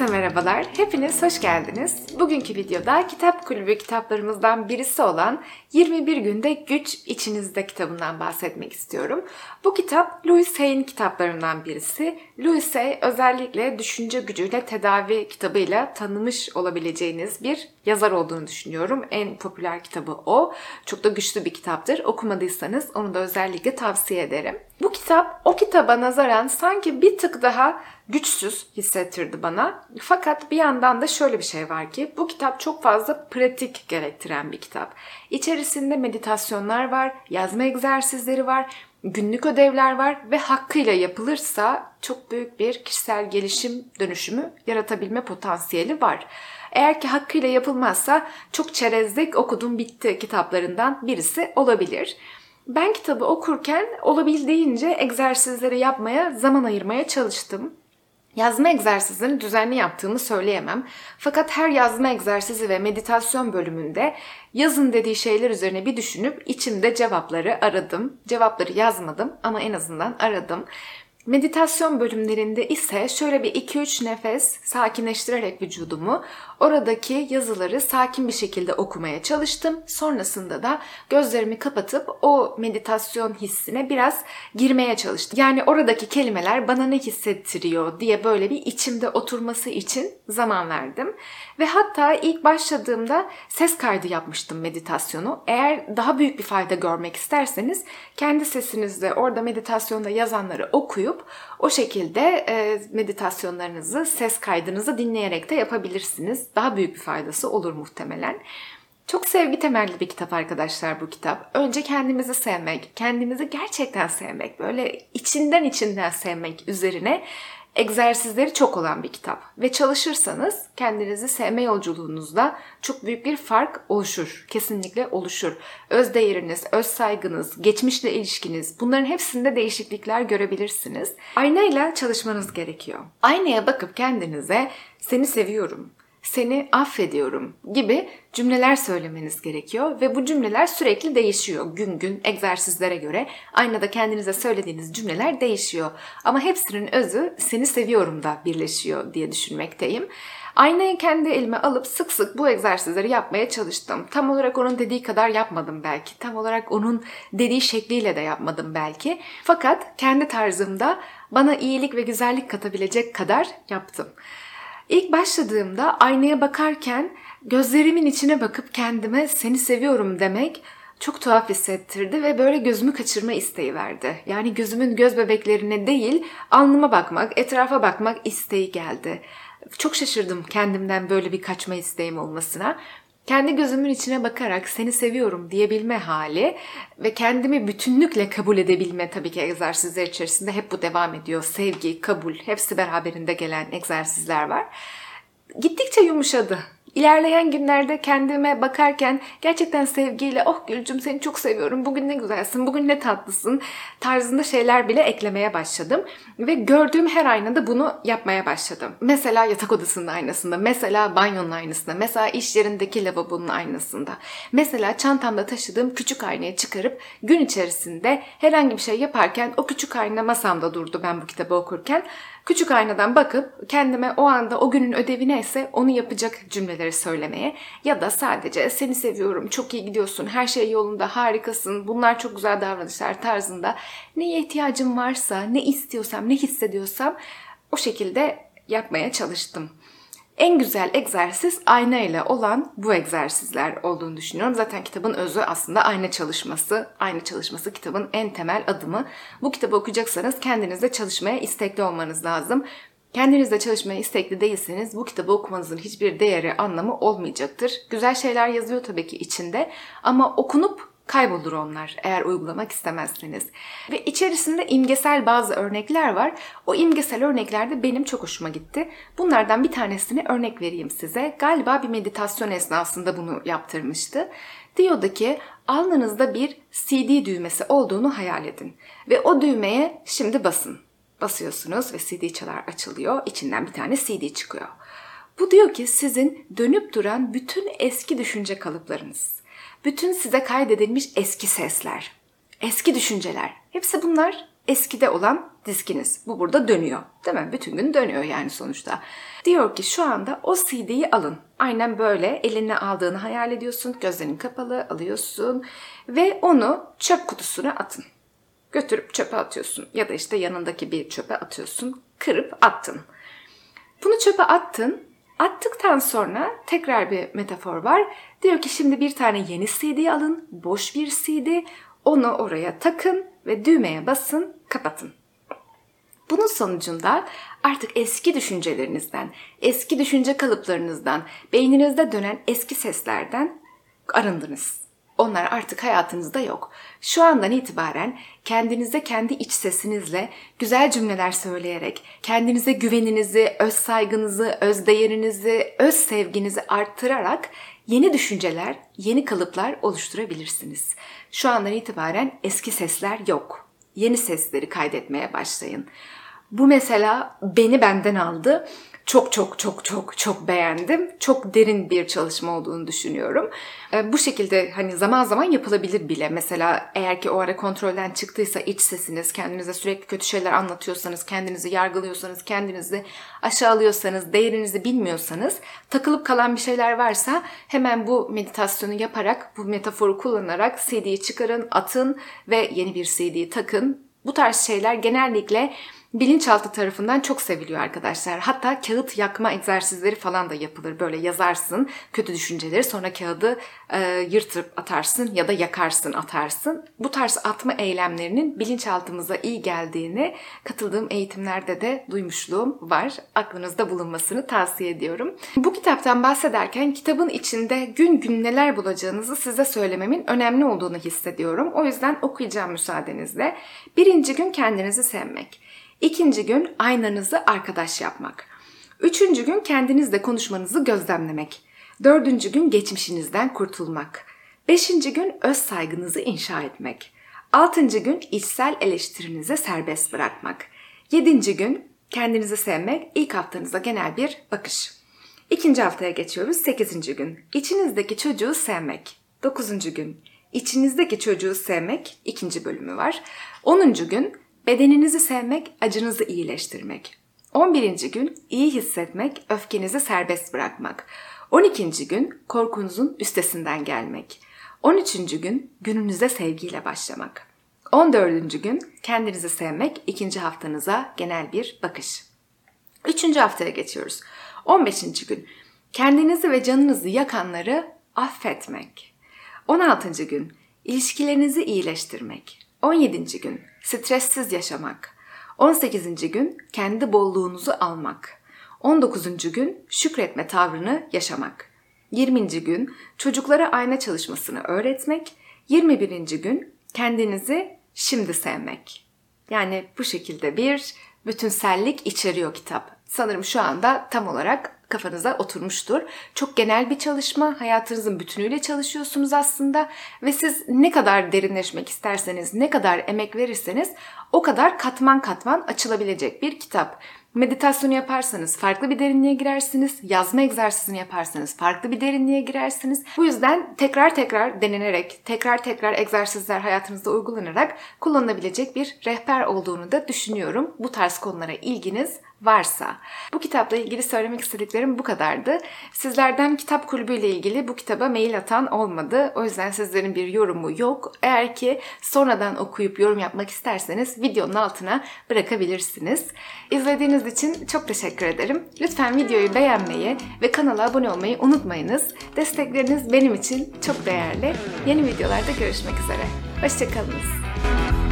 Herkese merhabalar, hepiniz hoş geldiniz. Bugünkü videoda kitap kulübü kitaplarımızdan birisi olan 21 Günde Güç İçinizde kitabından bahsetmek istiyorum. Bu kitap Louis Hay'in kitaplarından birisi. Louis Hay özellikle düşünce gücüyle tedavi kitabıyla tanımış olabileceğiniz bir yazar olduğunu düşünüyorum. En popüler kitabı o. Çok da güçlü bir kitaptır. Okumadıysanız onu da özellikle tavsiye ederim. Bu kitap o kitaba nazaran sanki bir tık daha güçsüz hissettirdi bana. Fakat bir yandan da şöyle bir şey var ki bu kitap çok fazla pratik gerektiren bir kitap. İçerisinde meditasyonlar var, yazma egzersizleri var, günlük ödevler var ve hakkıyla yapılırsa çok büyük bir kişisel gelişim dönüşümü yaratabilme potansiyeli var. Eğer ki hakkıyla yapılmazsa çok çerezlik okudum bitti kitaplarından birisi olabilir. Ben kitabı okurken olabildiğince egzersizleri yapmaya, zaman ayırmaya çalıştım. Yazma egzersizini düzenli yaptığımı söyleyemem. Fakat her yazma egzersizi ve meditasyon bölümünde yazın dediği şeyler üzerine bir düşünüp içimde cevapları aradım. Cevapları yazmadım ama en azından aradım. Meditasyon bölümlerinde ise şöyle bir 2-3 nefes sakinleştirerek vücudumu oradaki yazıları sakin bir şekilde okumaya çalıştım. Sonrasında da gözlerimi kapatıp o meditasyon hissine biraz girmeye çalıştım. Yani oradaki kelimeler bana ne hissettiriyor diye böyle bir içimde oturması için zaman verdim. Ve hatta ilk başladığımda ses kaydı yapmıştım meditasyonu. Eğer daha büyük bir fayda görmek isterseniz kendi sesinizle orada meditasyonda yazanları okuyup o şekilde e, meditasyonlarınızı, ses kaydınızı dinleyerek de yapabilirsiniz. Daha büyük bir faydası olur muhtemelen. Çok sevgi temelli bir kitap arkadaşlar bu kitap. Önce kendimizi sevmek, kendimizi gerçekten sevmek, böyle içinden içinden sevmek üzerine egzersizleri çok olan bir kitap. Ve çalışırsanız kendinizi sevme yolculuğunuzda çok büyük bir fark oluşur. Kesinlikle oluşur. Öz değeriniz, öz saygınız, geçmişle ilişkiniz bunların hepsinde değişiklikler görebilirsiniz. Aynayla çalışmanız gerekiyor. Aynaya bakıp kendinize seni seviyorum, seni affediyorum gibi cümleler söylemeniz gerekiyor ve bu cümleler sürekli değişiyor. Gün gün egzersizlere göre aynada kendinize söylediğiniz cümleler değişiyor. Ama hepsinin özü seni seviyorum da birleşiyor diye düşünmekteyim. Aynayı kendi elime alıp sık sık bu egzersizleri yapmaya çalıştım. Tam olarak onun dediği kadar yapmadım belki. Tam olarak onun dediği şekliyle de yapmadım belki. Fakat kendi tarzımda bana iyilik ve güzellik katabilecek kadar yaptım. İlk başladığımda aynaya bakarken gözlerimin içine bakıp kendime seni seviyorum demek çok tuhaf hissettirdi ve böyle gözümü kaçırma isteği verdi. Yani gözümün göz bebeklerine değil alnıma bakmak, etrafa bakmak isteği geldi. Çok şaşırdım kendimden böyle bir kaçma isteğim olmasına kendi gözümün içine bakarak seni seviyorum diyebilme hali ve kendimi bütünlükle kabul edebilme tabii ki egzersizler içerisinde hep bu devam ediyor. Sevgi, kabul hepsi beraberinde gelen egzersizler var. Gittikçe yumuşadı İlerleyen günlerde kendime bakarken gerçekten sevgiyle oh Gülcüm seni çok seviyorum, bugün ne güzelsin, bugün ne tatlısın tarzında şeyler bile eklemeye başladım. Ve gördüğüm her aynada bunu yapmaya başladım. Mesela yatak odasının aynasında, mesela banyonun aynasında, mesela iş yerindeki lavabonun aynasında. Mesela çantamda taşıdığım küçük aynayı çıkarıp gün içerisinde herhangi bir şey yaparken o küçük ayna masamda durdu ben bu kitabı okurken. Küçük aynadan bakıp kendime o anda o günün ödevi neyse onu yapacak cümleleri söylemeye ya da sadece seni seviyorum, çok iyi gidiyorsun, her şey yolunda, harikasın, bunlar çok güzel davranışlar tarzında neye ihtiyacım varsa, ne istiyorsam, ne hissediyorsam o şekilde yapmaya çalıştım. En güzel egzersiz ayna ile olan bu egzersizler olduğunu düşünüyorum. Zaten kitabın özü aslında ayna çalışması. Ayna çalışması kitabın en temel adımı. Bu kitabı okuyacaksanız kendinizde çalışmaya istekli olmanız lazım. Kendinizde çalışmaya istekli değilseniz bu kitabı okumanızın hiçbir değeri, anlamı olmayacaktır. Güzel şeyler yazıyor tabii ki içinde ama okunup kaybolur onlar eğer uygulamak istemezseniz. Ve içerisinde imgesel bazı örnekler var. O imgesel örnekler de benim çok hoşuma gitti. Bunlardan bir tanesini örnek vereyim size. Galiba bir meditasyon esnasında bunu yaptırmıştı. Diyordu ki alnınızda bir CD düğmesi olduğunu hayal edin. Ve o düğmeye şimdi basın. Basıyorsunuz ve CD çalar açılıyor. İçinden bir tane CD çıkıyor. Bu diyor ki sizin dönüp duran bütün eski düşünce kalıplarınız bütün size kaydedilmiş eski sesler, eski düşünceler. Hepsi bunlar eskide olan diskiniz. Bu burada dönüyor. Değil mi? Bütün gün dönüyor yani sonuçta. Diyor ki şu anda o CD'yi alın. Aynen böyle eline aldığını hayal ediyorsun. Gözlerin kapalı alıyorsun ve onu çöp kutusuna atın. Götürüp çöpe atıyorsun ya da işte yanındaki bir çöpe atıyorsun. Kırıp attın. Bunu çöpe attın. Attıktan sonra tekrar bir metafor var. Diyor ki şimdi bir tane yeni CD alın. Boş bir CD. Onu oraya takın ve düğmeye basın, kapatın. Bunun sonucunda artık eski düşüncelerinizden, eski düşünce kalıplarınızdan, beyninizde dönen eski seslerden arındınız. Onlar artık hayatınızda yok. Şu andan itibaren kendinize kendi iç sesinizle güzel cümleler söyleyerek kendinize güveninizi, öz saygınızı, öz değerinizi, öz sevginizi arttırarak yeni düşünceler, yeni kalıplar oluşturabilirsiniz. Şu andan itibaren eski sesler yok. Yeni sesleri kaydetmeye başlayın. Bu mesela beni benden aldı. Çok çok çok çok çok beğendim. Çok derin bir çalışma olduğunu düşünüyorum. Ee, bu şekilde hani zaman zaman yapılabilir bile. Mesela eğer ki o ara kontrolden çıktıysa iç sesiniz, kendinize sürekli kötü şeyler anlatıyorsanız, kendinizi yargılıyorsanız, kendinizi aşağılıyorsanız, değerinizi bilmiyorsanız, takılıp kalan bir şeyler varsa hemen bu meditasyonu yaparak, bu metaforu kullanarak CD'yi çıkarın, atın ve yeni bir CD takın. Bu tarz şeyler genellikle bilinçaltı tarafından çok seviliyor arkadaşlar. Hatta kağıt yakma egzersizleri falan da yapılır. Böyle yazarsın kötü düşünceleri sonra kağıdı e, yırtıp atarsın ya da yakarsın atarsın. Bu tarz atma eylemlerinin bilinçaltımıza iyi geldiğini katıldığım eğitimlerde de duymuşluğum var. Aklınızda bulunmasını tavsiye ediyorum. Bu kitaptan bahsederken kitabın içinde gün gün neler bulacağınızı size söylememin önemli olduğunu hissediyorum. O yüzden okuyacağım müsaadenizle. Birinci gün kendinizi sevmek. İkinci gün aynanızı arkadaş yapmak. Üçüncü gün kendinizle konuşmanızı gözlemlemek. Dördüncü gün geçmişinizden kurtulmak. Beşinci gün öz saygınızı inşa etmek. Altıncı gün içsel eleştirinize serbest bırakmak. Yedinci gün kendinizi sevmek, ilk haftanıza genel bir bakış. İkinci haftaya geçiyoruz. Sekizinci gün. İçinizdeki çocuğu sevmek. Dokuzuncu gün. İçinizdeki çocuğu sevmek. ikinci bölümü var. Onuncu gün. Bedeninizi sevmek, acınızı iyileştirmek. 11. gün iyi hissetmek, öfkenizi serbest bırakmak. 12. gün korkunuzun üstesinden gelmek. 13. gün gününüze sevgiyle başlamak. 14. gün kendinizi sevmek, ikinci haftanıza genel bir bakış. Üçüncü haftaya geçiyoruz. 15. gün kendinizi ve canınızı yakanları affetmek. 16. gün ilişkilerinizi iyileştirmek. 17. gün stressiz yaşamak. 18. gün kendi bolluğunuzu almak. 19. gün şükretme tavrını yaşamak. 20. gün çocuklara ayna çalışmasını öğretmek. 21. gün kendinizi şimdi sevmek. Yani bu şekilde bir bütünsellik içeriyor kitap. Sanırım şu anda tam olarak kafanıza oturmuştur. Çok genel bir çalışma, hayatınızın bütünüyle çalışıyorsunuz aslında ve siz ne kadar derinleşmek isterseniz, ne kadar emek verirseniz o kadar katman katman açılabilecek bir kitap. Meditasyonu yaparsanız farklı bir derinliğe girersiniz. Yazma egzersizini yaparsanız farklı bir derinliğe girersiniz. Bu yüzden tekrar tekrar denenerek, tekrar tekrar egzersizler hayatınızda uygulanarak kullanılabilecek bir rehber olduğunu da düşünüyorum. Bu tarz konulara ilginiz varsa. Bu kitapla ilgili söylemek istediklerim bu kadardı. Sizlerden kitap kulübü ile ilgili bu kitaba mail atan olmadı. O yüzden sizlerin bir yorumu yok. Eğer ki sonradan okuyup yorum yapmak isterseniz videonun altına bırakabilirsiniz. İzlediğiniz için çok teşekkür ederim. Lütfen videoyu beğenmeyi ve kanala abone olmayı unutmayınız. Destekleriniz benim için çok değerli. Yeni videolarda görüşmek üzere. Hoşçakalınız.